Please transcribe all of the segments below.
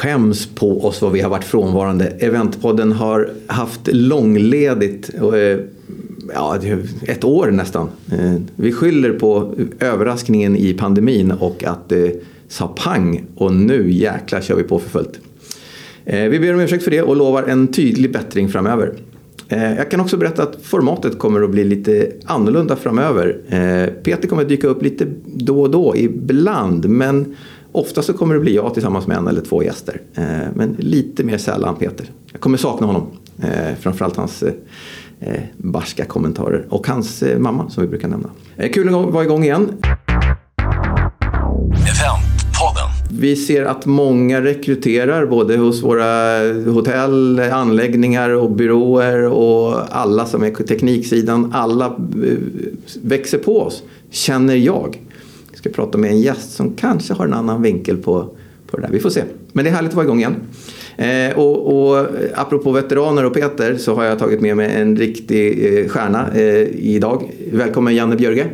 skäms på oss vad vi har varit frånvarande. Eventpodden har haft långledigt, eh, ja, ett år nästan. Eh, vi skyller på överraskningen i pandemin och att det sa pang och nu jäklar kör vi på för fullt. Eh, vi ber om ursäkt för det och lovar en tydlig bättring framöver. Jag kan också berätta att formatet kommer att bli lite annorlunda framöver. Peter kommer att dyka upp lite då och då ibland men ofta så kommer det bli jag tillsammans med en eller två gäster. Eh, Men lite mer sällan Peter. Jag kommer sakna honom. Eh, Framförallt hans eh, barska kommentarer och hans mamma som vi brukar nämna. Kul att vara igång igen. Vi ser att många rekryterar både hos våra hotell, anläggningar och byråer och alla som är på tekniksidan. Alla växer på oss, känner jag. Ska prata med en gäst som kanske har en annan vinkel på, på det där. Vi får se. Men det är härligt att vara igång igen. Eh, och, och apropå veteraner och Peter så har jag tagit med mig en riktig eh, stjärna eh, idag. Välkommen Janne Björge.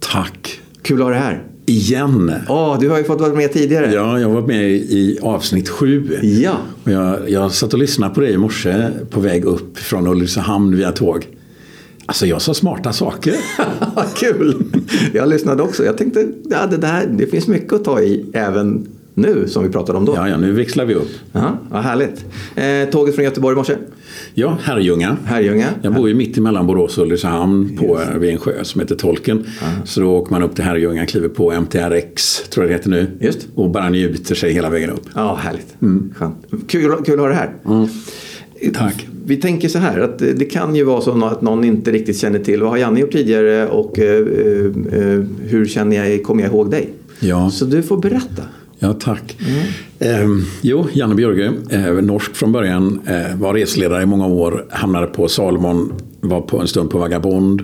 Tack. Kul att ha dig här. Igen. Åh, du har ju fått vara med tidigare. Ja, jag var med i avsnitt sju. Ja. Och jag, jag satt och lyssnade på dig i morse på väg upp från Ulricehamn via tåg. Alltså jag sa smarta saker. Kul! Jag lyssnade också. Jag tänkte ja, det, där, det finns mycket att ta i även nu som vi pratade om då. Ja, ja, nu växlar vi upp. Jaha, vad härligt. Eh, tåget från Göteborg i morse. Ja, Herrljunga. Herrljunga. Jag bor ju mitt emellan Borås och Ulricehamn på, vid en sjö som heter Tolken. Så då åker man upp till Herrljunga, kliver på MTRX, tror jag det heter nu. Just. Och bara njuter sig hela vägen upp. Ja, härligt. Skönt. Kul, kul att ha det här. Tack. Vi tänker så här att det kan ju vara så att någon inte riktigt känner till vad har Janne gjort tidigare och eh, eh, hur känner jag, kommer jag ihåg dig? Ja. Så du får berätta. Ja, tack. Eh, jo, Janne Björge, eh, norsk från början, eh, var reseledare i många år, hamnade på Salomon, var på en stund på Vagabond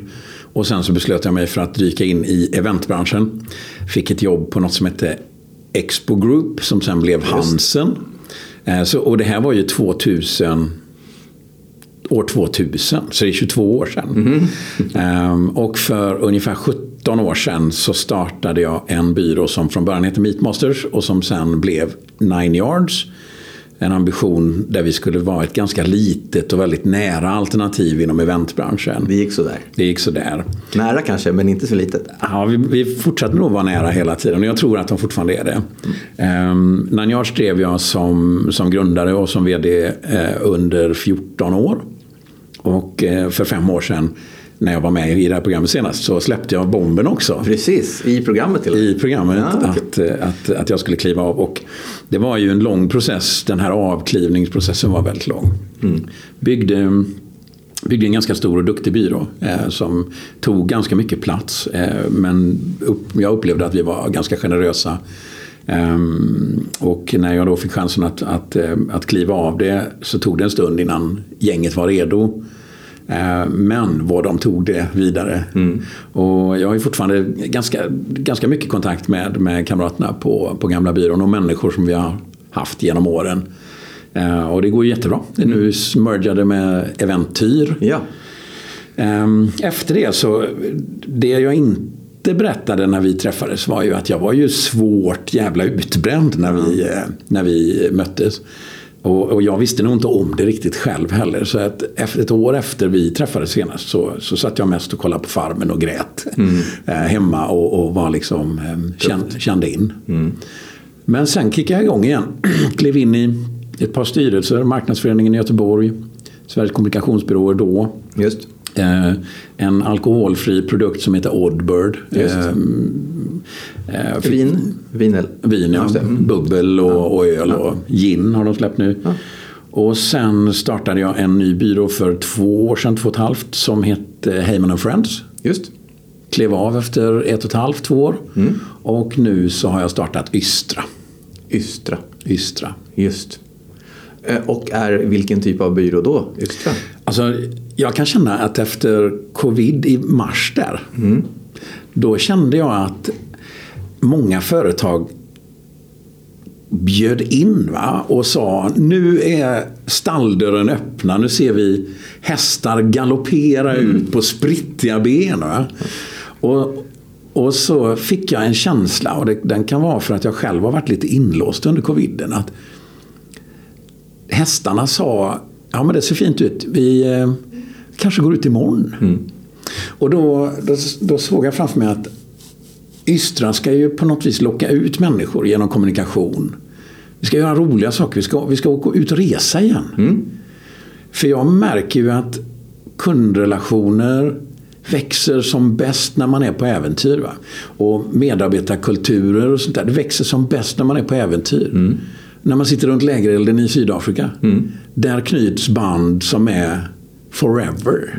och sen så beslöt jag mig för att dyka in i eventbranschen. Fick ett jobb på något som hette Expo Group som sen blev Hansen. Eh, så, och det här var ju 2000 år 2000, så det är 22 år sedan. Ehm, och för ungefär 17 år sedan så startade jag en byrå som från början hette Meatmasters och som sen blev Nine Yards. En ambition där vi skulle vara ett ganska litet och väldigt nära alternativ inom eventbranschen. Det gick så där. Det gick sådär. Nära kanske, men inte så litet. Ja, vi, vi fortsatte nog vara nära hela tiden och jag tror att de fortfarande är det. Um, Nine Yards drev jag som, som grundare och som vd eh, under 14 år. Och eh, för fem år sedan när jag var med i det här programmet senast så släppte jag bomben också. Precis, i programmet till och med. I programmet Ja, att, eh, att, att jag skulle kliva av. Och det var ju en lång process. Den här avklivningsprocessen var väldigt lång. Byggde, byggde en ganska stor och duktig byrå eh, som tog ganska mycket plats. Eh, men upp, jag upplevde att vi var ganska generösa. Ehm, och när jag då fick chansen att, att, eh, att kliva av det så tog det en stund innan gänget var redo. Eh, Men vad de tog det vidare. Och jag har fortfarande ganska, ganska mycket kontakt med, med kamraterna på, på gamla byrån och människor som vi har haft genom åren. Eh, Och det går jättebra. Det är nu mergade med Eventyr. Ja. Ehm, Efter det så, det jag inte berättade när vi träffades var ju att jag var ju svårt jävla utbränd när vi, eh, när vi möttes. Och, och jag visste nog inte om det riktigt själv heller. Så att ett år efter vi träffades senast så, så satt jag mest och kollade på Farmen och grät eh, hemma och, och var liksom, eh, kände, kände in. Men sen kickade jag igång igen. Klev in i ett par styrelser, Marknadsföreningen i Göteborg, Sveriges kommunikationsbyråer då. Just. Eh, en alkoholfri produkt som heter Oddbird. Eh, eh, Vin. Vinel. Vin, ja. Mm. Bubbel och, och öl och gin har de släppt nu. Och sen startade jag en ny byrå för två år sedan, två och ett halvt, som hette Heyman Friends. Just. Klev av efter ett och ett halvt, två år. Mm. Och nu så har jag startat Ystra. Ystra. Ystra. Just. Eh, Och är vilken typ av byrå då? Ystra? Alltså, jag kan känna att efter covid i mars där. Då kände jag att många företag bjöd in va? och sa nu är stalldörren öppna. Nu ser vi hästar galoppera ut på sprittiga ben. Va? Och, och så fick jag en känsla, och det, den kan vara för att jag själv har varit lite inlåst under coviden. Att hästarna sa, ja men det ser fint ut, vi eh, kanske går ut imorgon. Och då, då, då såg jag framför mig att Ystra ska ju på något vis locka ut människor genom kommunikation. Vi ska göra roliga saker, vi ska, vi ska åka ut och resa igen. För jag märker ju att kundrelationer växer som bäst när man är på äventyr. Va? Och medarbetarkulturer och sånt där, det växer som bäst när man är på äventyr. När man sitter runt lägerelden i Sydafrika. Där knyts band som är forever.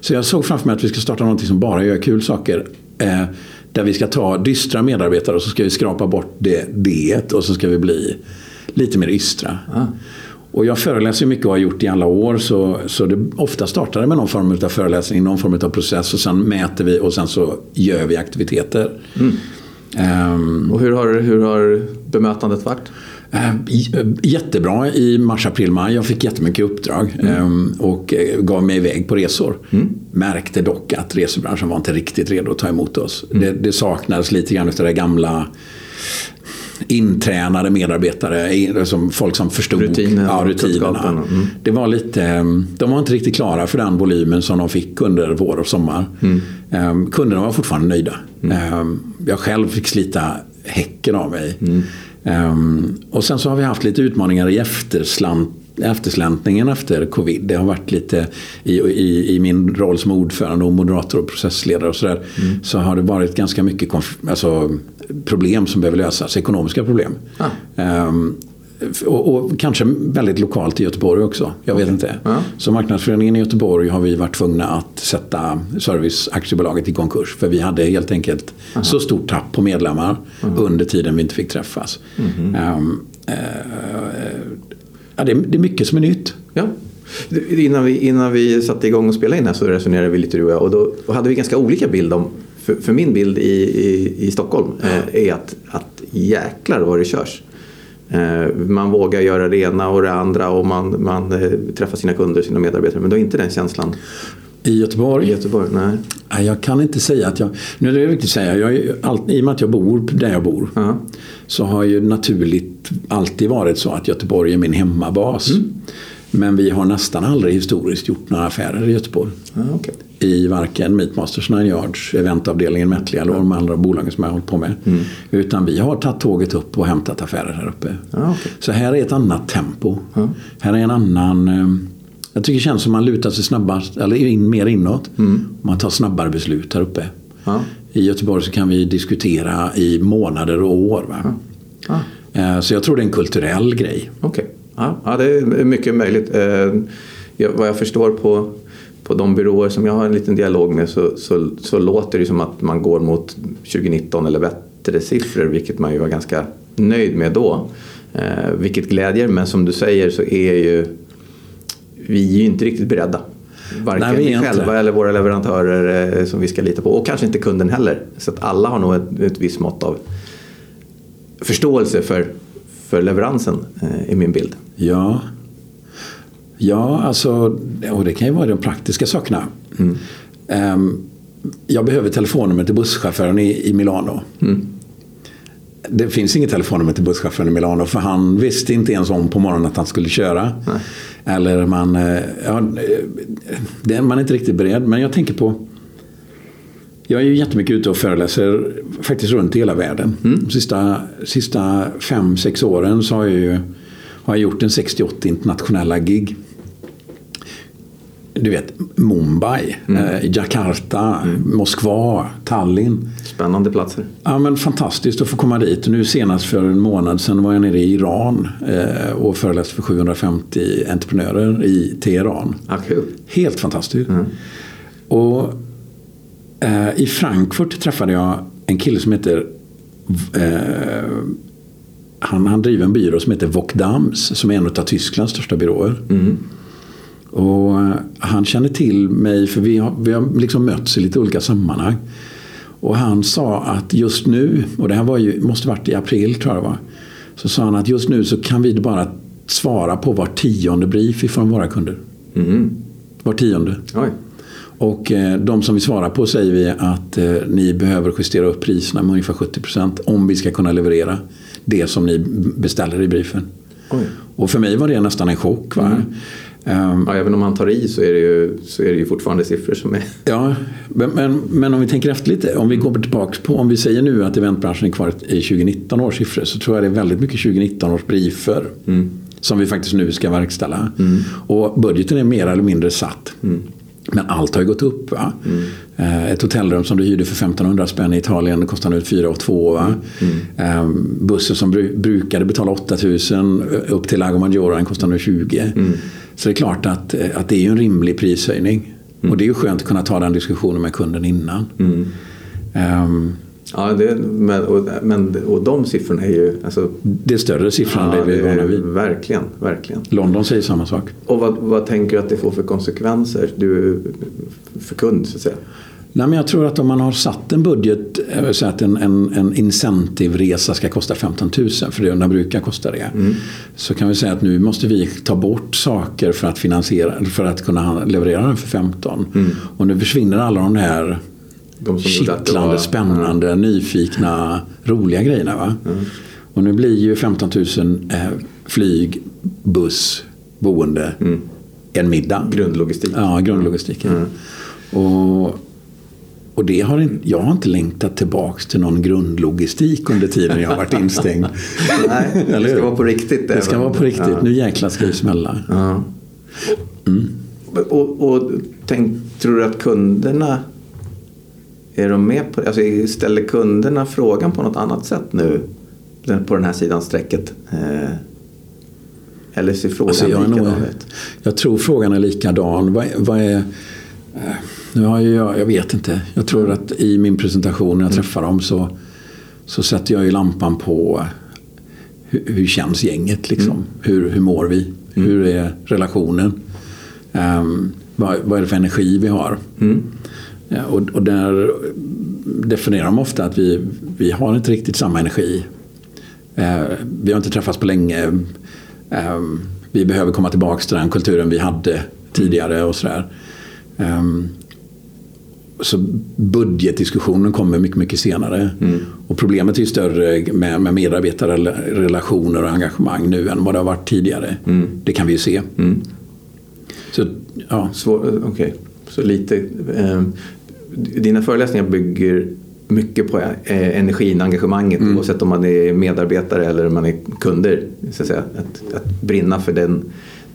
Så jag såg framför mig att vi ska starta något som bara gör kul saker. Eh, där vi ska ta dystra medarbetare och så ska vi skrapa bort det, det och så ska vi bli lite mer ystra. Och jag föreläser mycket och har gjort i alla år så, så det ofta startar det med någon form av föreläsning, någon form av process och sen mäter vi och sen så gör vi aktiviteter. Ehm, Och hur har, hur har bemötandet varit? Eh, eh, Jättebra i mars, april, maj. Jag fick jättemycket uppdrag ehm, och eh, gav mig iväg på resor. Märkte dock att resebranschen var inte riktigt redo att ta emot oss. Det, det saknades lite grann av det gamla intränade medarbetare, som folk som förstod Rutiner ja, rutinerna. Mm. Det var lite, ehm, de var inte riktigt klara för den volymen som de fick under vår och sommar. Ehm, Kunderna var fortfarande nöjda. Ehm, Jag själv fick slita häcken av mig. Ehm, Och sen så har vi haft lite utmaningar i efterslant eftersläntningen efter covid. Det har varit lite i, i, i min roll som ordförande och moderator och processledare och sådär. Så har det varit ganska mycket alltså, problem som behöver lösas. Ekonomiska problem. Ah. Ehm, och, och kanske väldigt lokalt i Göteborg också. Jag vet inte. Ja. Så marknadsföreningen i Göteborg har vi varit tvungna att sätta serviceaktiebolaget i konkurs. För vi hade helt enkelt så stort tapp på medlemmar under tiden vi inte fick träffas. Ehm, eh, ja, det, är, det är mycket som är nytt. Ja. Innan vi, innan vi satte igång och spelade in här så resonerade vi lite du och jag och då och hade vi ganska olika bild om för, för min bild i, i, i Stockholm eh, är att, att jäklar vad det körs. Eh, man vågar göra det ena och det andra och man, man eh, träffar sina kunder, sina medarbetare. Men du har inte den känslan I Göteborg? i Göteborg? Nej. Nej, jag kan inte säga att jag... Nu är det viktigt att säga, jag all, i och med att jag bor där jag bor Ja. så har ju naturligt alltid varit så att Göteborg är min hemmabas. Mm. Men vi har nästan aldrig historiskt gjort några affärer i Göteborg. Ja, okej. I varken Meatmasters, Nine Yards, eventavdelningen Metlia eller de andra bolagen som jag har hållit på med. Mm. Utan vi har tagit tåget upp och hämtat affärer här uppe. Ja, okej. Så här är ett annat tempo. Här är en annan... eh, Jag tycker det känns som man lutar sig snabbast, eller in, mer inåt. Man tar snabbare beslut här uppe. Mm. I Göteborg så kan vi diskutera i månader och år. Ah. Eh, Så jag tror det är en kulturell grej. Okej, ja, ja, det är mycket möjligt. Eh, vad jag förstår på, på de byråer som jag har en liten dialog med så, så, så låter det som att man går mot 2019 eller bättre siffror vilket man ju var ganska nöjd med då. Eh, vilket glädjer men som du säger så är ju vi är ju inte riktigt beredda. Varken Nej, vi vi inte. själva eller våra leverantörer eh, som vi ska lita på och kanske inte kunden heller. Så att alla har nog ett, ett visst mått av förståelse för, för leveransen eh, i min bild. Ja. Ja, alltså, och det kan ju vara de praktiska sakerna. Ehm, Jag behöver telefonnummer till busschauffören i, i Milano. Det finns inget telefonnummer till busschauffören i Milano för han visste inte ens om på morgonen att han skulle köra. Eller man, eh, ja, eh, det, man är inte riktigt beredd. Men jag tänker på jag är ju jättemycket ute och föreläser faktiskt runt i hela världen. De sista, sista fem, sex åren så har jag, ju, har jag gjort en 60-80 internationella gig. Du vet, Mumbai, eh, Jakarta, Moskva, Tallinn. Spännande platser. Ja, men fantastiskt att få komma dit. Nu senast för en månad sedan var jag nere i Iran eh, och föreläste för 750 entreprenörer i Teheran. Ja, kul. Helt fantastiskt. Och eh, i Frankfurt träffade jag en kille som heter eh, han, han driver en byrå som heter Vokdams som är en av Tysklands största byråer. Och eh, han känner till mig för vi har, vi har liksom mötts i lite olika sammanhang. Och han sa att just nu, och det här var ju, måste varit i april tror jag det var. Så sa han att just nu så kan vi bara svara på var tionde brief ifrån våra kunder. Mm. Var tionde. Oj. Och eh, de som vi svarar på säger vi att eh, ni behöver justera upp priserna med ungefär 70 procent om vi ska kunna leverera det som ni beställer i briefen. Oj. Och för mig var det nästan en chock. Va? Ehm, Ja, även om man tar i så är det ju, så är det ju fortfarande siffror som är... Ja, men, men, men om vi tänker efter lite. Om vi går tillbaka på, om vi säger nu att eventbranschen är kvar i 2019 års siffror så tror jag det är väldigt mycket 2019 års briefer. Som vi faktiskt nu ska verkställa. Och budgeten är mer eller mindre satt. Men allt har ju gått upp. Va? Eh, Ett hotellrum som du hyrde för 1500 spänn i Italien kostar nu 4 2 va? Eh, Bussen som bru- brukade betala 8000 upp till Lago Maggiore kostar nu 20. Så det är klart att, eh, att det är ju en rimlig prishöjning. Och det är ju skönt att kunna ta den diskussionen med kunden innan. Ehm, Ja, det, men, och, men, och de siffrorna är ju... Alltså, det är större siffror än det vi är vana vid. Verkligen, verkligen. London säger samma sak. Och vad, vad tänker du att det får för konsekvenser du, för kund, så att säga? Nej, men jag tror att om man har satt en budget, så att en, en, en incentivresa ska kosta 15 000, för det den brukar kosta det. Så kan vi säga att nu måste vi ta bort saker för att, finansiera, för att kunna leverera den för 15. Och nu försvinner alla de här De det kittlande, var- spännande, nyfikna, roliga grejerna. Va? Och nu blir ju 15 000 eh, flyg, buss, boende, en middag. Grundlogistik. Ja, grundlogistiken. Och, och det har in, jag har inte längtat tillbaks till någon grundlogistik under tiden jag har varit instängd. Nej, det ska vara på riktigt. Det ska även. vara på riktigt. Ja. Nu jäklar ska det smälla. Ja. Och, och tänk, tror du att kunderna är de med på alltså Ställer kunderna frågan på något annat sätt nu på den här sidan strecket? Eh, eller ser frågan Alltså jag, är nog, likadan ut? jag tror frågan är likadan. Vad, vad är, nu har jag, jag vet inte. Jag tror att i min presentation när jag träffar dem så, så sätter jag ju lampan på hur, hur känns gänget liksom? Hur, hur mår vi? Hur är relationen? Ehm, vad, vad är det för energi vi har? Ja, och, och där definierar de ofta att vi, vi har inte riktigt samma energi. Eh, vi har inte träffats på länge. Eh, vi behöver komma tillbaka till den kulturen vi hade tidigare och sådär. Eh, så budgetdiskussionen kommer mycket, mycket senare. Och problemet är ju större med, med medarbetarrelationer och engagemang nu än vad det har varit tidigare. Det kan vi ju se. Så, ja. Svår, okej. Så lite... Eh, dina föreläsningar bygger mycket på eh, energin, engagemanget Mm. oavsett om man är medarbetare eller om man är kunder. Så att. Att, att brinna för den,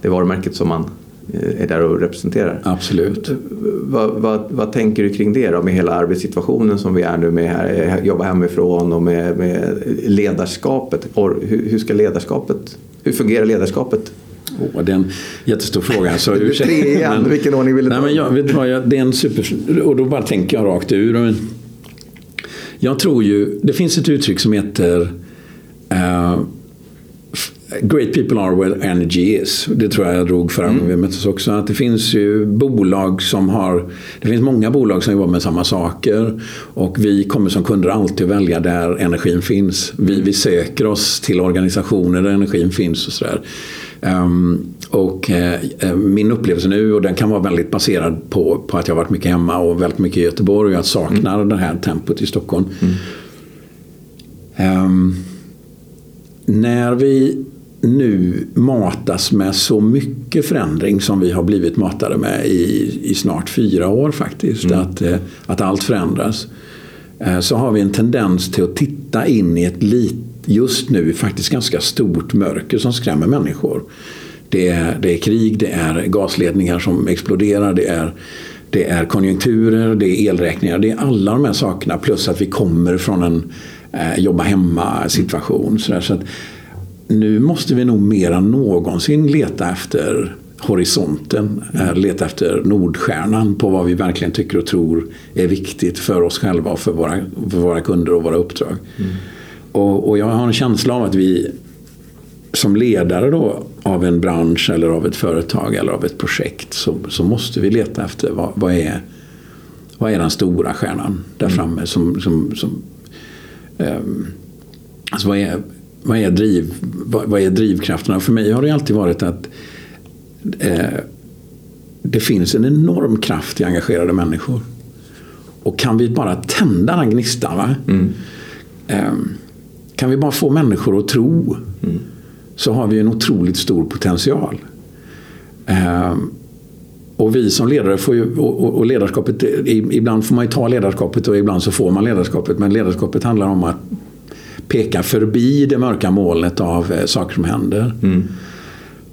det varumärket som man eh, är där och representerar. Absolut. Vad, vad, vad tänker du kring det då med hela arbetssituationen som vi är nu med här, jobba hemifrån och med, med ledarskapet? Hur, hur ska ledarskapet, hur fungerar ledarskapet? Åh, det är en jättestor fråga. Så Det är ursäkta, tre igen. Vilken ordning vill du nej, ta? men jag, vet vad, jag, Det är en super... Och då bara tänker jag rakt ur. Men Jag tror ju... Det finns ett uttryck som heter eh, Great people are where energy is. Det tror jag jag drog förra gången vi möttes också. Att det finns ju bolag som har... Det finns många bolag som jobbar med samma saker. Och vi kommer som kunder alltid välja där energin finns. Vi, vi söker oss till organisationer där energin finns och sådär. Ehm, och eh, eh, min upplevelse nu, och den kan vara väldigt baserad på, på att jag har varit mycket hemma och väldigt mycket i Göteborg och jag saknar det här tempot i Stockholm. Ehm, när vi nu matas med så mycket förändring som vi har blivit matade med i, i snart fyra år faktiskt, att, eh, att allt förändras, så har vi en tendens till att titta in i ett lit, just nu faktiskt ganska stort mörker som skrämmer människor. Det är, det är krig, det är gasledningar som exploderar, det är, det är konjunkturer, det är elräkningar, det är alla de här sakerna plus att vi kommer från en eh, jobba hemma situation. Så, där, så att nu måste vi nog mer än någonsin leta efter horisonten, eh, leta efter Nordstjärnan på vad vi verkligen tycker och tror är viktigt för oss själva och för våra, för våra kunder och våra uppdrag. Mm. Och, och jag har en känsla av att vi som ledare då av en bransch eller av ett företag eller av ett projekt så, så måste vi leta efter vad, vad, är, vad är den stora stjärnan där framme som, som, som ehm, alltså vad är, vad är, driv, vad, vad är drivkrafterna? För mig har det alltid varit att eh, det finns en enorm kraft i engagerade människor. Och kan vi bara tända den gnistan, va? Eh, kan vi bara få människor att tro så har vi en otroligt stor potential. Eh, och vi som ledare får ju, och, och, ledarskapet, ibland får man ju ta ledarskapet och ibland så får man ledarskapet. Men ledarskapet handlar om att peka förbi det mörka molnet av eh, saker som händer.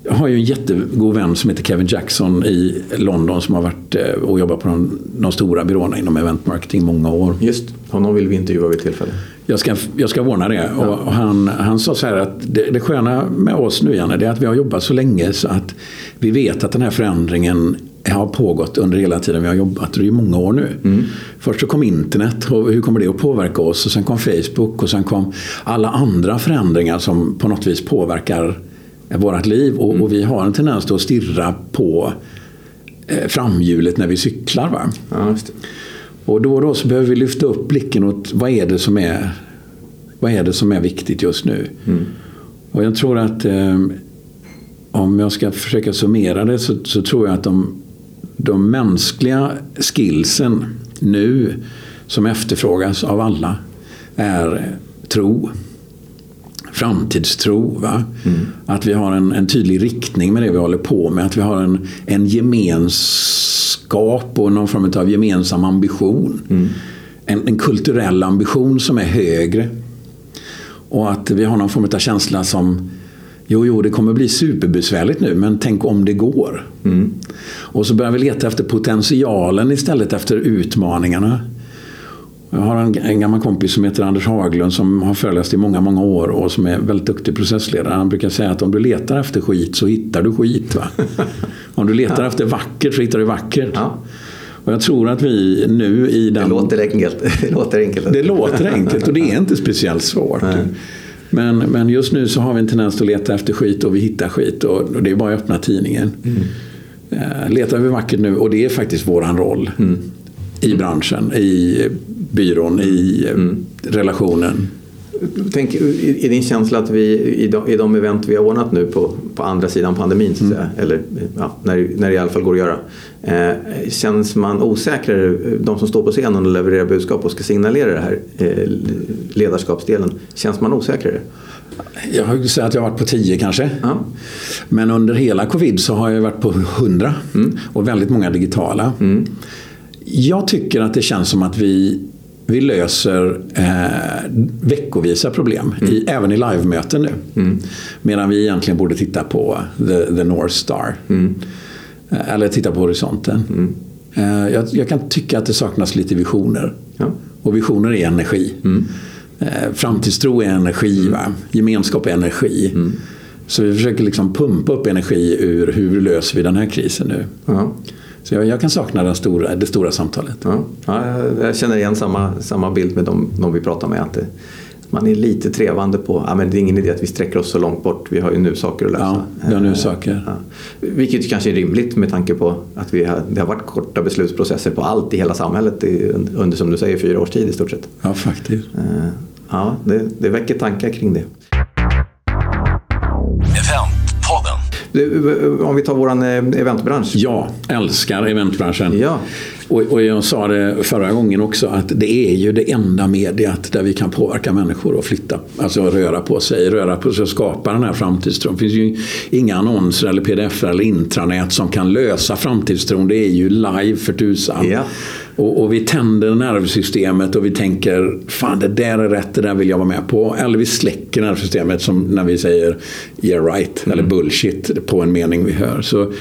Jag har ju en jättegod vän som heter Kevin Jackson i London som har varit eh, och jobbat på de, de stora byråerna inom event marketing i många år. Just, honom vill vi intervjua vid tillfälle. Jag ska, jag ska ordna det. Och, och han, han sa så här att det, det sköna med oss nu Janne, det är att vi har jobbat så länge så att vi vet att den här förändringen har pågått under hela tiden vi har jobbat. Det är ju många år nu. Först så kom internet och hur kommer det att påverka oss? Och sen kom Facebook och sen kom alla andra förändringar som på något vis påverkar vårt liv. Och, och vi har en tendens att stirra på eh, framhjulet när vi cyklar. Va? Ja. Och då och då så behöver vi lyfta upp blicken åt vad är det som är, vad är, det som är viktigt just nu. Och jag tror att eh, om jag ska försöka summera det så, så tror jag att de, de mänskliga skillsen nu som efterfrågas av alla är tro. Framtidstro. Va? Att vi har en, en tydlig riktning med det vi håller på med. Att vi har en, en gemenskap och någon form av gemensam ambition. En, en kulturell ambition som är högre. Och att vi har någon form av känsla som Jo, jo, det kommer bli superbesvärligt nu, men tänk om det går. Och så börjar vi leta efter potentialen istället efter utmaningarna. Jag har en, en gammal kompis som heter Anders Haglund som har föreläst i många, många år och som är väldigt duktig processledare. Han brukar säga att om du letar efter skit så hittar du skit. Va? om du letar efter vackert så hittar du vackert. Ja. Och jag tror att vi nu i den... Det låter enkelt. Det låter enkelt. Det låter enkelt och det är inte speciellt svårt. Men, men just nu så har vi en tendens att leta efter skit och vi hittar skit och, det är bara att öppna tidningen. Eh, letar vi vackert nu och det är faktiskt våran roll i branschen, i byrån, i eh, relationen. Tänk, är din känsla att vi i de, i de event vi har ordnat nu på, på andra sidan pandemin, så att säga, eller ja, när, när det i alla fall går att göra. Eh, känns man osäkrare, de som står på scenen och levererar budskap och ska signalera det här eh, ledarskapsdelen, känns man osäkrare? Jag har ju sagt att jag har varit på 10 kanske. Ja. Men under hela covid så har jag varit på 100 och väldigt många digitala. Jag tycker att det känns som att vi, vi löser eh, veckovisa problem, i, även i livemöten nu. Medan vi egentligen borde titta på the, the North Star. Eh, Eller titta på horisonten. Eh, jag, jag kan tycka att det saknas lite visioner. Ja. Och visioner är energi. Eh, framtidstro är energi. Va? Gemenskap är energi. Så vi försöker liksom pumpa upp energi ur hur löser vi den här krisen nu. Ja. Så jag, jag kan sakna den stora, det stora samtalet. Ja. Ja, jag- känner igen samma, samma bild med de, de vi pratar med. Att det, man är lite trevande på ja, men det är ingen idé att vi sträcker oss så långt bort. Vi har ju nu saker att lösa. Ja, vi har nu Eh, saker. Ja. Vilket kanske är rimligt med tanke på att vi har, det har varit korta beslutsprocesser på allt i hela samhället under, som du säger, fyra års tid i stort sett. Ja, faktiskt. Eh, Ja, det, det väcker tankar kring det. Om vi tar våran eh, eventbransch. Jag älskar eventbranschen. Ja. Och, och jag sa det förra gången också att det är ju det enda mediet där vi kan påverka människor och flytta, alltså röra på sig, röra på sig och skapa den här framtidstron. Det finns ju inga annonser eller pdf eller intranät som kan lösa framtidstron. Det är ju live för tusan. Ja. Och, och vi tänder nervsystemet och vi tänker fan det där är rätt, det där vill jag vara med på. Eller vi släcker nervsystemet som när vi säger yeah right eller bullshit på en mening vi hör. Så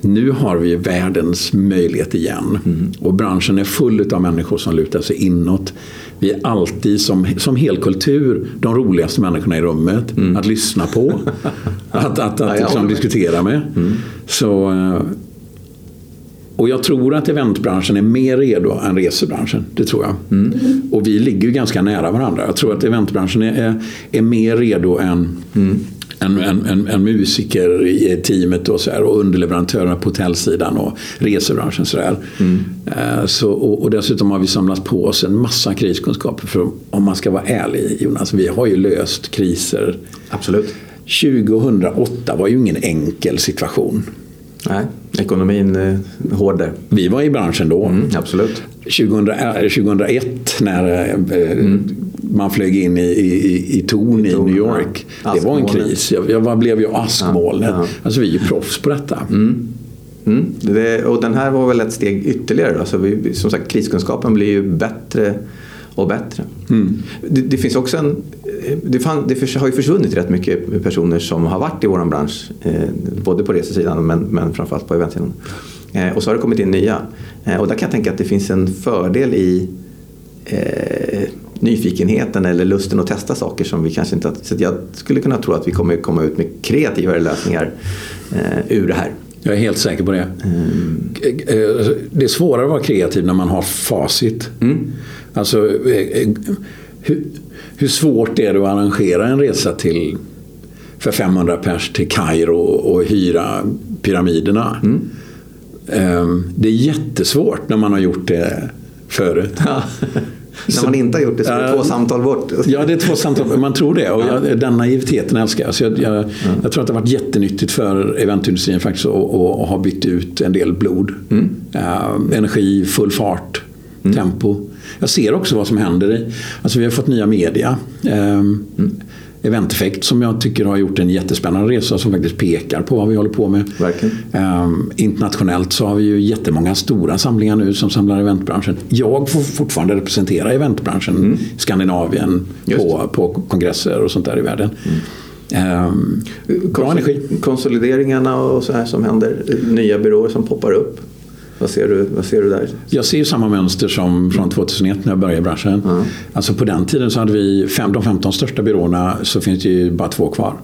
nu har vi världens möjlighet igen. Och branschen är full av människor som lutar sig inåt. Vi är alltid som, som helkultur de roligaste människorna i rummet att lyssna på. att att, att jag liksom med. diskutera med. Så, eh, och jag tror att eventbranschen är mer redo än resebranschen. Det tror jag. Och vi ligger ju ganska nära varandra. Jag tror att eventbranschen är, är, är mer redo än, en, en, en, en musiker i teamet och, så här, och underleverantörerna på hotellsidan och resebranschen. Så, där. Eh, så och, och dessutom har vi samlat på oss en massa kriskunskaper. För om man ska vara ärlig Jonas, vi har ju löst kriser. Absolut. 2008 var ju ingen enkel situation. Nej, ekonomin är hård där. Vi var i branschen då. Mm, absolut. 2000, eh, 2001 när eh, man flög in i, i, i torn i New York. ja. Det var en kris. Jag, jag blev ju askmolnet. Ja, ja. Alltså vi är ju proffs på detta. Mm, det, och den här var väl ett steg ytterligare. Då. Så vi, som sagt, kriskunskapen blir ju bättre och bättre. Det, det finns också en... Det, fann, det har ju försvunnit rätt mycket personer som har varit i vår bransch. Eh, både på resesidan men, men framförallt på eventsidan. Eh, och så har det kommit in nya. Eh, och där kan jag tänka att det finns en fördel i eh, nyfikenheten eller lusten att testa saker som vi kanske inte har... Så jag skulle kunna tro att vi kommer komma ut med kreativare lösningar eh, ur det här. Jag är helt säker på det. Eh, eh, Det är svårare att vara kreativ när man har facit. Alltså, eh, eh, hur, hur svårt är det att arrangera en resa till för 500 pers till Kairo och hyra pyramiderna? Eh, Det är jättesvårt när man har gjort det förut. Ja. När man inte har gjort det så är det Ja. två samtal bort. Ja, det är två samtal. Man tror det. Och jag, den naiviteten älskar jag. Så jag, jag, jag tror att det har varit jättenyttigt för eventindustrin faktiskt att, att, att ha byggt ut en del blod. Eh, energi, full fart, tempo. Jag ser också vad som händer. Alltså vi har fått nya media. Eh, Eventeffekt som jag tycker har gjort en jättespännande resa som faktiskt pekar på vad vi håller på med. Ehm, internationellt så har vi ju jättemånga stora samlingar nu som samlar eventbranschen. Jag får fortfarande representera eventbranschen i Skandinavien Mm. Just på, på kongresser och sånt där i världen. Ehm, bra Konsol- energi. Konsolideringarna och så här som händer. Nya byråer som poppar upp. Vad ser du, vad ser du där? Jag ser ju samma mönster som från 2001 när jag började i branschen. Alltså på den tiden så hade vi fem, de 15 största byråerna så finns det ju bara två kvar.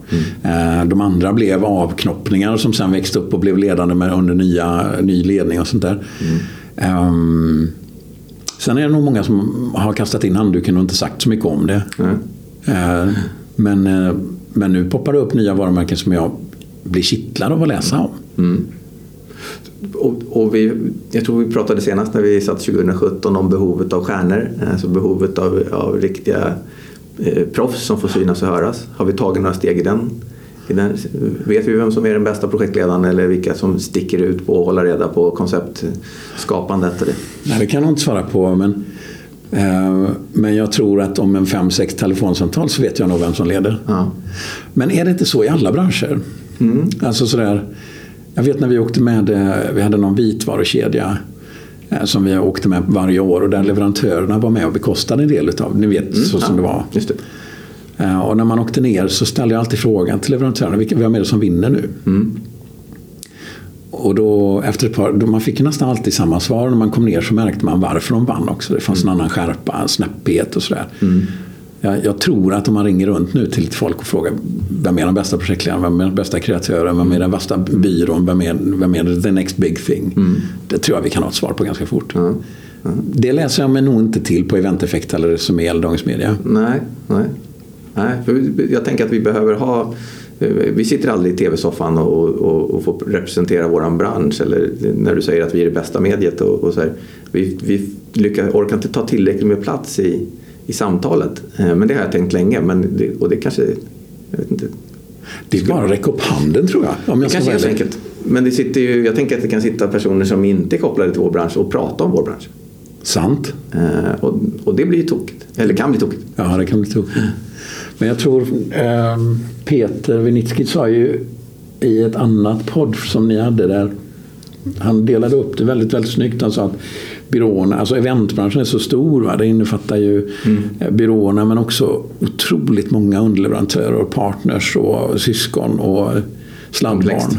Eh, De andra blev avknoppningar som sen växte upp och blev ledande med, under nya, ny ledning och sånt där. Ehm, sen är det nog många som har kastat in handduken och inte sagt så mycket om det. Eh, Men, eh, men nu poppar det upp nya varumärken som jag blir kittlad av att läsa om. Och, och vi, jag tror vi pratade senast när vi satt 2017 om behovet av stjärnor. Alltså behovet av, av riktiga eh, proffs som får synas och höras. Har vi tagit några steg i den? I den? Vet vi vem som är den bästa projektledaren eller vilka som sticker ut på att hålla reda på konceptskapandet? Eller? Nej, det kan jag inte svara på. Men, eh, men jag tror att om en fem, sex telefonsamtal så vet jag nog vem som leder. Ja. Men är det inte så i alla branscher? Alltså sådär, jag vet när vi åkte med, eh, vi hade någon vitvarukedja eh, som vi åkte med varje år och där leverantörerna var med och bekostade en del utav Ni vet så som det var. Just det. Eh, Och när man åkte ner så ställde jag alltid frågan till leverantörerna, vem är det som vinner nu? Och då efter ett par, då man fick nästan alltid samma svar. När man kom ner så märkte man varför de vann också. Det fanns en annan skärpa, en snäpphet och sådär. Jag, jag tror att om man ringer runt nu till folk och frågar vem är den bästa projektledaren, vem är den bästa kreatören, vem är den bästa byrån, vem är, vem är the next big thing? Det tror jag vi kan ha ett svar på ganska fort. Det läser jag mig nog inte till på Eventeffekt eller Resumé eller Dagens Media. Nej, nej. nej för jag tänker att vi behöver ha eh, vi sitter aldrig i tv-soffan och, och, och får representera våran bransch eller när du säger att vi är det bästa mediet och, och så här. Vi, vi lyckas, orkar inte ta tillräckligt med plats i, i samtalet. Eh, Men det har jag tänkt länge men det, och det kanske, jag vet inte. Det är bara att räcka upp handen tror jag. Om Det jag ska kanske är så enkelt. Men det sitter ju, jag tänker att det kan sitta personer som inte är kopplade till vår bransch och prata om vår bransch. Sant. Eh, Och, och det blir ju tokigt. Eller kan bli tokigt. Ja, det kan bli tokigt. Men jag tror eh, Peter Winitsky sa ju i ett annat podd som ni hade där han delade upp det väldigt, väldigt snyggt. Han sa att byråerna, alltså eventbranschen är så stor. Va? Det innefattar ju eh, byråerna men också otroligt många underleverantörer och partners och syskon och sladdbarn. Komplext.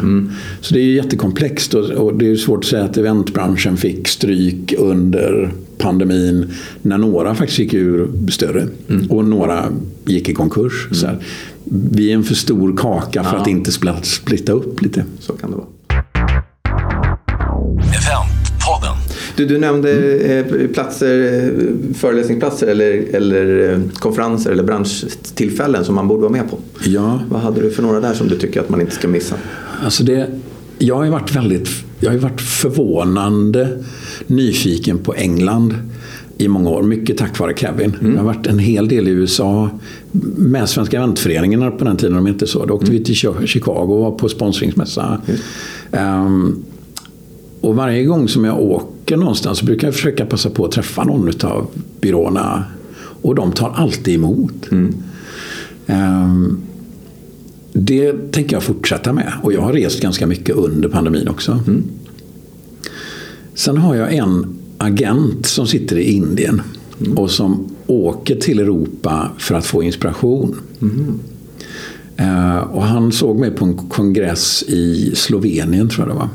Så det är jättekomplext och, och det är svårt att säga att eventbranschen fick stryk under pandemin när några faktiskt gick ur större och några gick i konkurs. Så här, vi är en för stor kaka för Ja. att inte splitta upp lite. Så kan det vara. Du, du nämnde eh, platser, eh, föreläsningsplatser eller, eller eh, konferenser eller branschtillfällen som man borde vara med på. Ja, Vad hade du för några där som du tycker att man inte ska missa? alltså det, jag har varit väldigt jag har varit förvånande nyfiken på England i många år. Mycket tack vare Kevin. Jag har varit en hel del i USA med Svenska eventföreningarna på den tiden. De inte så. Då åkte vi till Chicago och var på sponsringsmässa. Um, och varje gång som jag åker någonstans så brukar jag försöka passa på att träffa någon av byråerna. Och de tar alltid emot. Um, det tänker jag fortsätta med. Och jag har rest ganska mycket under pandemin också. Sen har jag en agent som sitter i Indien och som åker till Europa för att få inspiration. Eh, och han såg mig på en kongress i Slovenien tror jag det var.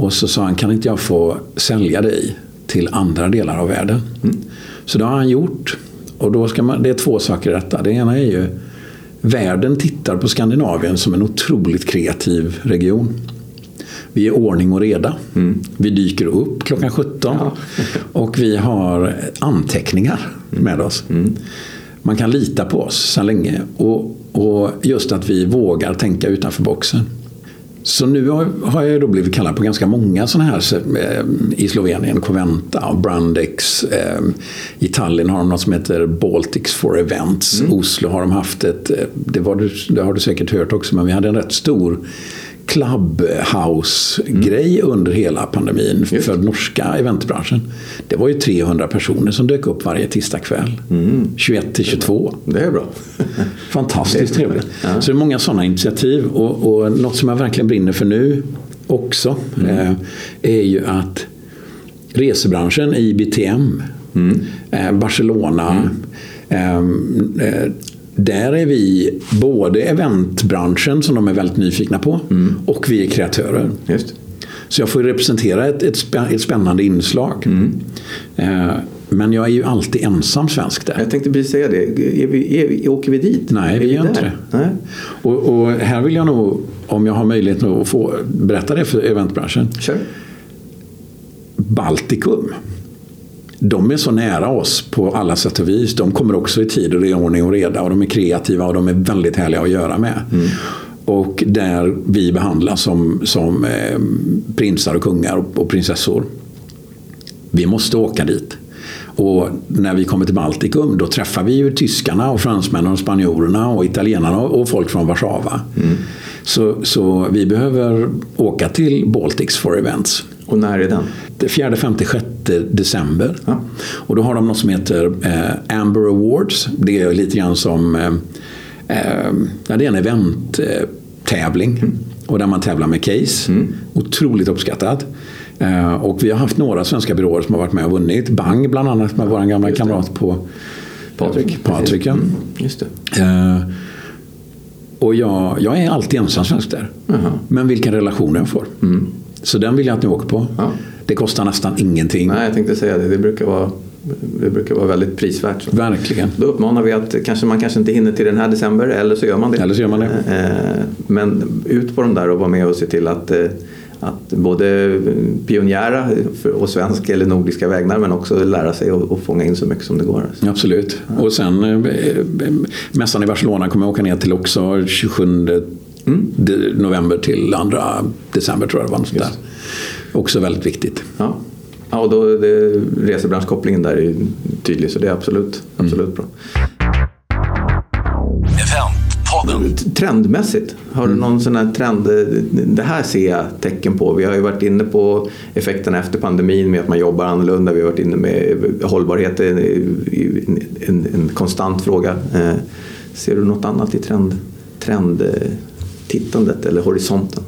Och så sa han, kan inte jag få sälja dig till andra delar av världen? Så det har han gjort. Och då ska man, det är två saker i detta. Det ena är ju Världen tittar på Skandinavien som en otroligt kreativ region. Vi är ordning och reda. Vi dyker upp klockan 17 och vi har anteckningar med oss. Man kan lita på oss så länge och, och just att vi vågar tänka utanför boxen. Så nu har, jag då blivit kallad på ganska många sådana här eh, i Slovenien, Coventa Brandex. Eh, I Tallinn har de något som heter Baltics for Events. Oslo har de haft ett, eh, det, var, det har du säkert hört också, men vi hade en rätt stor Clubhouse-grej under hela pandemin för norska eventbranschen. Det var ju 300 personer som dök upp varje tisdagkväll. 21 till 22. Det är bra. Fantastiskt trevligt. Så det är många sådana initiativ. Och, och något som jag verkligen brinner för nu också eh, är ju att resebranschen, IBTM, eh, Barcelona, eh, eh, där är vi både eventbranschen som de är väldigt nyfikna på och vi är kreatörer. Just. Så jag får representera ett, ett, ett spännande inslag. Eh, men jag är ju alltid ensam svensk där. Jag tänkte precis säga det. Är vi, är vi, åker vi dit? Nej, Är vi gör där? inte det. Nej. Och, och här vill jag nog, om jag har möjlighet nu att få berätta det för eventbranschen. Kör. Baltikum. De är så nära oss på alla sätt och vis. De kommer också i tid och det är ordning och reda och de är kreativa och de är väldigt härliga att göra med. Och där vi behandlas som, som eh, prinsar och kungar och, och prinsessor. Vi måste åka dit. Och när vi kommer till Baltikum då träffar vi ju tyskarna och fransmännen och spanjorerna och italienarna och folk från Warszawa. Så, så vi behöver åka till Baltics for Events. Och när är den? Det 4, 5, 6 december. Ja. Och då har de något som heter eh, Amber Awards. Det är lite grann som eh, eh, ja, det är en eventtävling. Mm. Och där man tävlar med case. Otroligt uppskattat. Eh, och vi har haft några svenska byråer som har varit med och vunnit. Bang bland annat med vår gamla kamrat på Patrik. Patrik ja. Mm, just det. Eh, och jag, jag är alltid ensam svensk där. Men vilken relation jag får. Så den vill jag att ni åker på. Ja. Det kostar nästan ingenting. Nej, jag tänkte säga det. Det brukar vara, det brukar vara väldigt prisvärt. Så. Verkligen. Då uppmanar vi att kanske, man kanske inte hinner till den här december eller så gör man det. Eller så gör man det. Eh, Men ut på de där och vara med och se till att, eh, att både pionjära och svensk eller nordiska vägnar men också lära sig och, fånga in så mycket som det går. Absolut. Och sen eh, eh, mässan i Barcelona kommer jag åka ner till också 27 de- november till 2 december tror jag det var. något Där. Också väldigt viktigt. Ja. Ja, och då det, resebranschkopplingen där är tydlig så det är absolut, absolut bra. Eventpodden. Trendmässigt, har du någon sån här trend? Det här ser jag tecken på. Vi har ju varit inne på effekterna efter pandemin med att man jobbar annorlunda. Vi har varit inne med hållbarhet, en, en, en konstant fråga. Eh, Ser du något annat i trend, trendtittandet eller horisonten?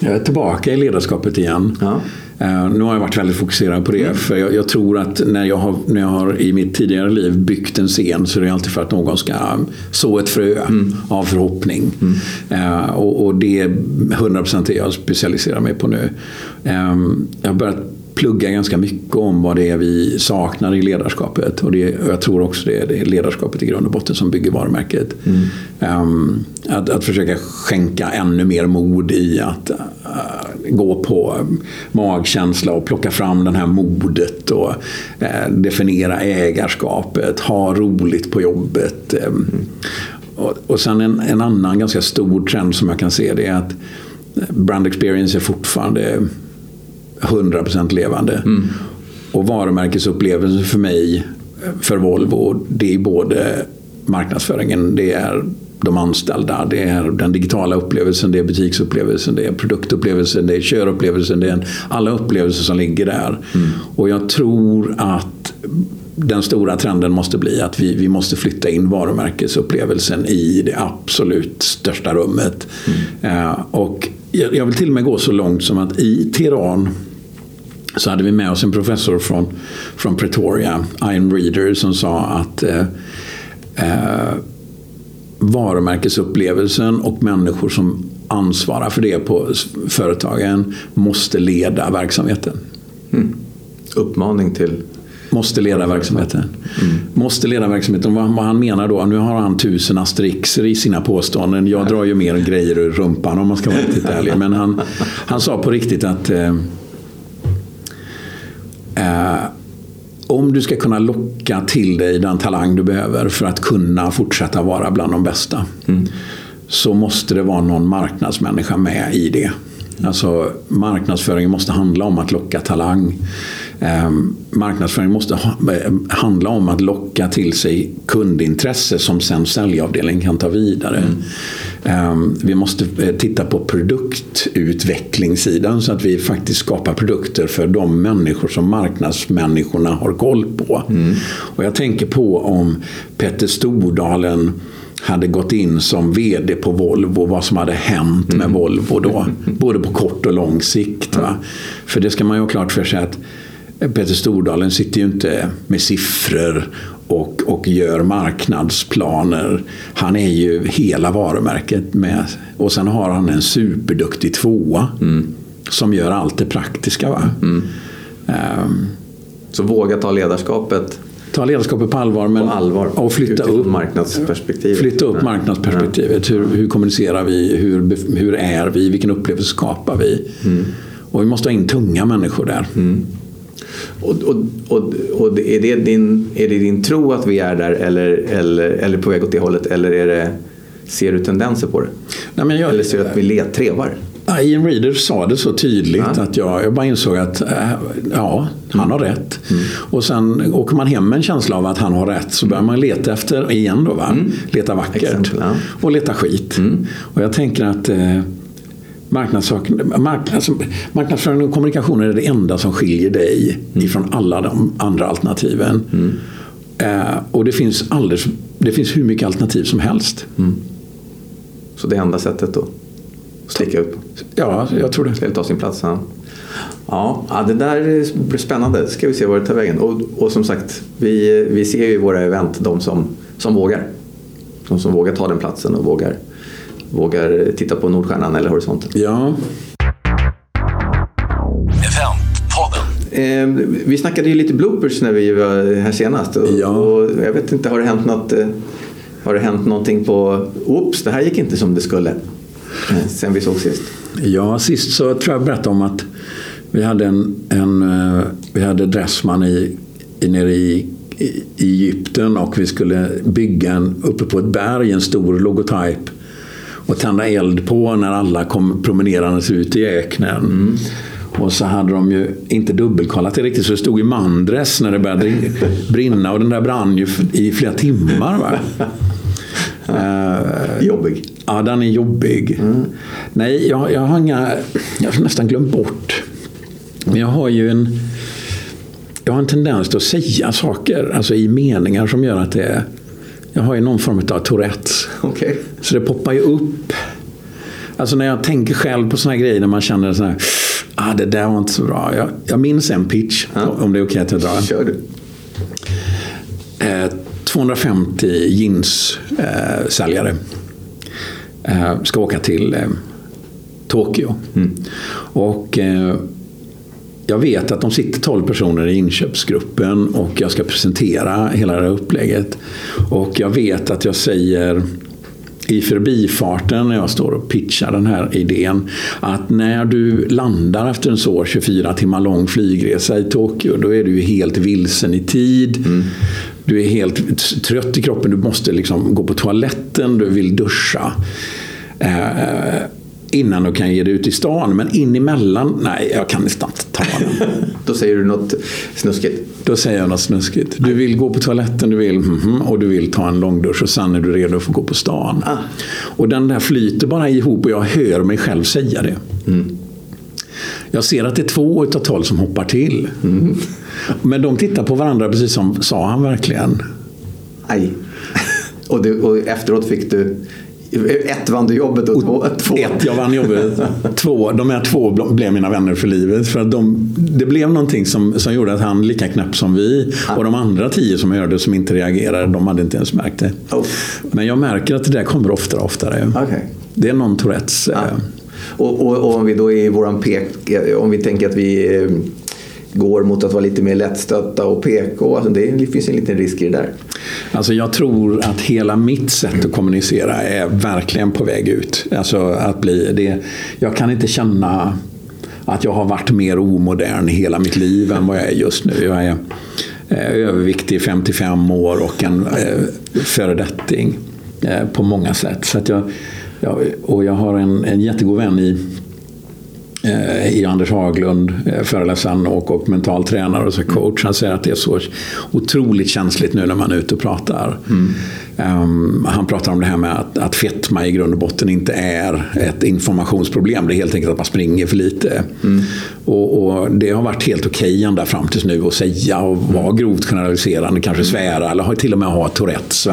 Jag är tillbaka i ledarskapet igen. Ja. Eh, nu har jag varit väldigt fokuserad på det. För jag, jag tror att när jag, har, när jag har i mitt tidigare liv byggt en scen så är det alltid för att någon ska så ett frö av förhoppning. Eh, och, och det är 100% det jag specialiserar mig på nu. Eh, jag har börjat plugga ganska mycket om vad det är vi saknar i ledarskapet. Och, det, och jag tror också det är, det är ledarskapet i grund och botten som bygger varumärket. Um, att, att försöka skänka ännu mer mod i att uh, gå på magkänsla och plocka fram det här modet och uh, definiera ägarskapet, ha roligt på jobbet. Um, och, och sen en, en annan ganska stor trend som jag kan se det är att brand experience är fortfarande 100% levande. Mm. Och varumärkesupplevelsen för mig, för Volvo, det är både marknadsföringen, det är de anställda, det är den digitala upplevelsen, det är butiksupplevelsen, det är produktupplevelsen, det är körupplevelsen, det är alla upplevelser som ligger där. Mm. Och jag tror att den stora trenden måste bli att vi, vi måste flytta in varumärkesupplevelsen i det absolut största rummet. Mm. Uh, och jag vill till och med gå så långt som att i Teheran så hade vi med oss en professor från, från Pretoria, Ian Reader, som sa att eh, eh, varumärkesupplevelsen och människor som ansvarar för det på företagen måste leda verksamheten. Mm. Uppmaning till Måste leda verksamheten. Mm. Måste leda verksamheten. Vad, vad han menar då, nu har han tusen asterixer i sina påståenden. Jag drar ju mer grejer ur rumpan om man ska vara riktigt ärlig. Men han, han sa på riktigt att eh, eh, om du ska kunna locka till dig den talang du behöver för att kunna fortsätta vara bland de bästa. Mm. Så måste det vara någon marknadsmänniska med i det. Alltså marknadsföringen måste handla om att locka talang. Eh, marknadsföring måste ha, eh, handla om att locka till sig kundintresse som sen säljavdelningen kan ta vidare. Mm. Eh, vi måste eh, titta på produktutvecklingssidan så att vi faktiskt skapar produkter för de människor som marknadsmänniskorna har koll på. Mm. Och jag tänker på om Petter Stordalen hade gått in som VD på Volvo, vad som hade hänt med mm. Volvo då. Både på kort och lång sikt. Va? För det ska man ju ha klart för sig att Peter Stordalen sitter ju inte med siffror och, och gör marknadsplaner. Han är ju hela varumärket med. Och sen har han en superduktig tvåa mm. som gör allt det praktiska. Va? Mm. Um, så våga ta ledarskapet ta ledarskapet på allvar, men, på allvar. och flytta upp marknadsperspektivet. Flytta upp marknadsperspektivet. Hur, hur kommunicerar vi? Hur, hur är vi? Vilken upplevelse skapar vi? Mm. Och vi måste ha in tunga människor där. Mm. Och, och, och, och, är, det din, är det din tro att vi är där eller, eller, eller på väg åt det hållet? Eller är det, ser du tendenser på det? Nej, men jag, eller ser du att vi let, trevar? Ian Reader sa det så tydligt ja. att jag, jag bara insåg att äh, ja, han har rätt. Mm. Och sen åker man hem med en känsla av att han har rätt så börjar man leta efter igen då. Va? Mm. Leta vackert Exempel, ja. och leta skit. Mm. Och jag tänker att eh, marknadsföring, och kommunikation är det enda som skiljer dig mm. ifrån alla de andra alternativen. Mm. Eh, och det finns, alldeles, det finns hur mycket alternativ som helst. Mm. Så det enda sättet då? Sticka upp? Ja, jag tror det. Ska ta sin plats? Ja. Ja, det där blir spännande. Ska vi se var det tar vägen. Och, och som sagt, vi, vi ser ju i våra event de som, som vågar. De som vågar ta den platsen och vågar, vågar titta på Nordstjärnan eller Horisonten. Ja. Eh, vi snackade ju lite bloopers när vi var här senast. Och, ja. och jag vet inte, har det hänt något? Eh, har det hänt någonting på, oops, det här gick inte som det skulle? sen vi såg sist? Ja, sist så tror jag berättade om att vi hade en, en eh, vi hade Dressman i, i, nere i, i Egypten och vi skulle bygga en, uppe på ett berg en stor logotyp och tända eld på när alla kom promenerandes ut i öknen. Mm. Och så hade de ju inte dubbelkollat det riktigt så det stod i mandres när det började brinna och den där brann ju i flera timmar. Va? Uh, jobbig. Ja, den är jobbig. Mm. Nej, jag, jag har inga... Jag har nästan glömt bort. Men jag har ju en... Jag har en tendens att säga saker alltså i meningar som gör att det... Jag har ju någon form av Tourettes. Okay. Så det poppar ju upp. Alltså när jag tänker själv på såna här grejer när man känner så här... Ah, det där var inte så bra. Jag, jag minns en pitch, ja. om det är okej okay att jag drar. Kör du. Eh, 250 jeanssäljare eh, ska åka till eh, Tokyo. Mm. Och eh, jag vet att de sitter 12 personer i inköpsgruppen och jag ska presentera hela det här upplägget. Och jag vet att jag säger i förbifarten när jag står och pitchar den här idén att när du landar efter en så 24 timmar lång flygresa i Tokyo då är du ju helt vilsen i tid. Mm. Du är helt trött i kroppen, du måste liksom gå på toaletten, du vill duscha. Eh, innan du kan ge dig ut i stan. Men in emellan, nej, jag kan nästan inte ta den. Då säger du något snuskigt? Då säger jag något snuskigt. Du vill gå på toaletten, du vill, mm, och du vill ta en långdusch och sen är du redo för att gå på stan. Ah. Och den där flyter bara ihop och jag hör mig själv säga det. Mm. Jag ser att det är två utav tolv som hoppar till. Mm. Men de tittar på varandra precis som, sa han verkligen? Aj. Och, du, och efteråt fick du ett vann du jobbet och två, två. Ett, jag vann jobbet. två, de här två blev mina vänner för livet. För att de, det blev någonting som, som gjorde att han lika knäpp som vi. Ah. Och de andra tio som hörde som inte reagerade, de hade inte ens märkt det. Oh. Men jag märker att det där kommer oftare och oftare. Okay. Det är någon Tourettes. Ah. Och, och, och, om vi då i våran pek, om vi tänker att vi eh, går mot att vara lite mer lättstötta och PK. Alltså det finns en liten risk i det där. Alltså jag tror att hela mitt sätt att kommunicera är verkligen på väg ut. Alltså att bli det. Jag kan inte känna att jag har varit mer omodern i hela mitt liv än vad jag är just nu. Jag är eh, överviktig, 55 år och en eh, föredetting eh, på många sätt. Så att jag, jag, och jag har en, en jättegod vän i i Anders Haglund, eh, föreläsaren och, och mental tränare och så coach. Han säger att det är så otroligt känsligt nu när man är ute och pratar. Mm. Um, han pratar om det här med att, att fetma i grund och botten inte är ett informationsproblem. Det är helt enkelt att man springer för lite. Mm. Och, och, det har varit helt okej okay ända fram tills nu att säga och vara grovt generaliserande, kanske svära eller till och med ha Tourettes.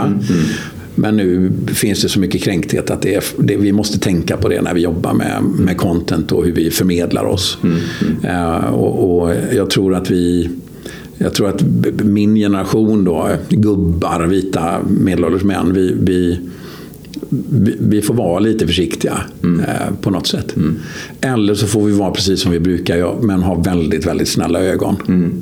Men nu finns det så mycket kränkthet att det är, det, vi måste tänka på det när vi jobbar med, med content och hur vi förmedlar oss. Mm, mm. Uh, och, och, jag tror att vi jag tror att min generation då, gubbar, vita medelålders män, vi, vi, vi får vara lite försiktiga mm. eh, på något sätt. Mm. Eller så får vi vara precis som vi brukar men ha väldigt, väldigt snälla ögon. Mm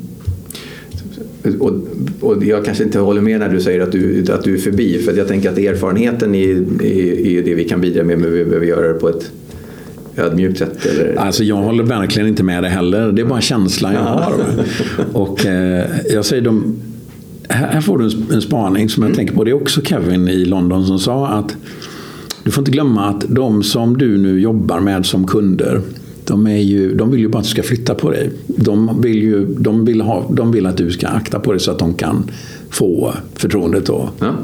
och, och jag kanske inte håller med när du säger att du, att du är förbi för jag tänker att erfarenheten är, är, är det vi kan bidra med men vi behöver göra det på ett ödmjukt sätt? Eller? Alltså jag håller verkligen inte med det heller. Det är bara känslan jag har. Och eh, jag säger de, här får du en, spaning som jag mm. tänker på. Det är också Kevin i London som sa att du får inte glömma att de som du nu jobbar med som kunder de, är ju, de vill ju bara att du ska flytta på dig. De vill, ju, de vill, ha, de vill att du ska akta på dig så att de kan få förtroendet. Då. Ja.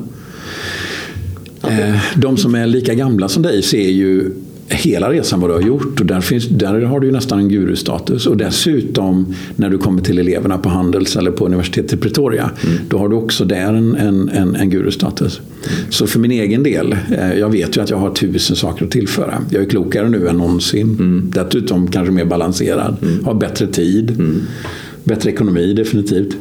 Okay. Eh, de som är lika gamla som dig ser ju hela resan vad du har gjort. Och där, finns, där har du ju nästan en gurustatus. Och dessutom när du kommer till eleverna på Handels eller på universitetet i Pretoria. Mm. Då har du också där en, en, en, en gurustatus. Mm. Så för min egen del, eh, jag vet ju att jag har tusen saker att tillföra. Jag är klokare nu än någonsin. Mm. Dessutom kanske mer balanserad. Mm. Har bättre tid. Mm. Bättre ekonomi definitivt.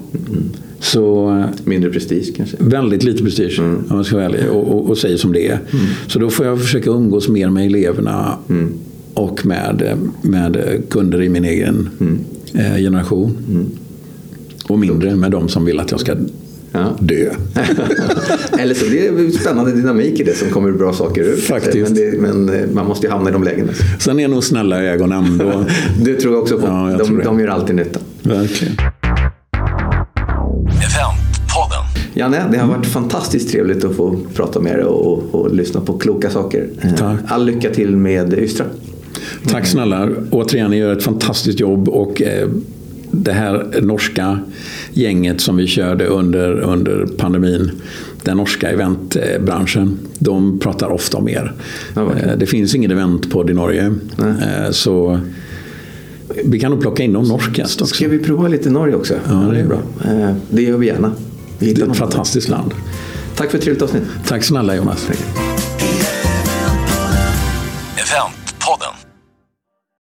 Så, Mindre prestige kanske? Väldigt lite prestige mm. om jag ska ärlig och, och, och säger som det är. Mm. Så då får jag försöka umgås mer med eleverna mm. och med, med kunder i min egen mm. eh, generation. Mm. Och mindre med de som vill att jag ska ja. dö. Eller så blir det spännande dynamik i det som kommer bra saker ut. Faktiskt. Men, det, men eh, man måste ju hamna i de lägena. Sen är nog snälla ögon ändå. du tror också på. Ja, de, de gör alltid nytta. Verkligen. Janne, det har varit fantastiskt trevligt att få prata med dig och, och lyssna på kloka saker. Eh, Tack. All lycka till med Ystra. Tack snälla. Återigen, ni gör ett fantastiskt jobb. och eh, det här norska gänget som vi körde under, under pandemin, den norska eventbranschen, de pratar ofta om er. Ja, eh, det finns ingen eventpodd i Norge. Nej. Så vi kan nog plocka in någon norsk gäst också. Ska vi prova lite Norge också? Ja, det är bra. Det gör vi gärna. Vi det är ett fantastiskt land. Tack för ett trevligt avsnitt. Tack snälla Jonas. Tack.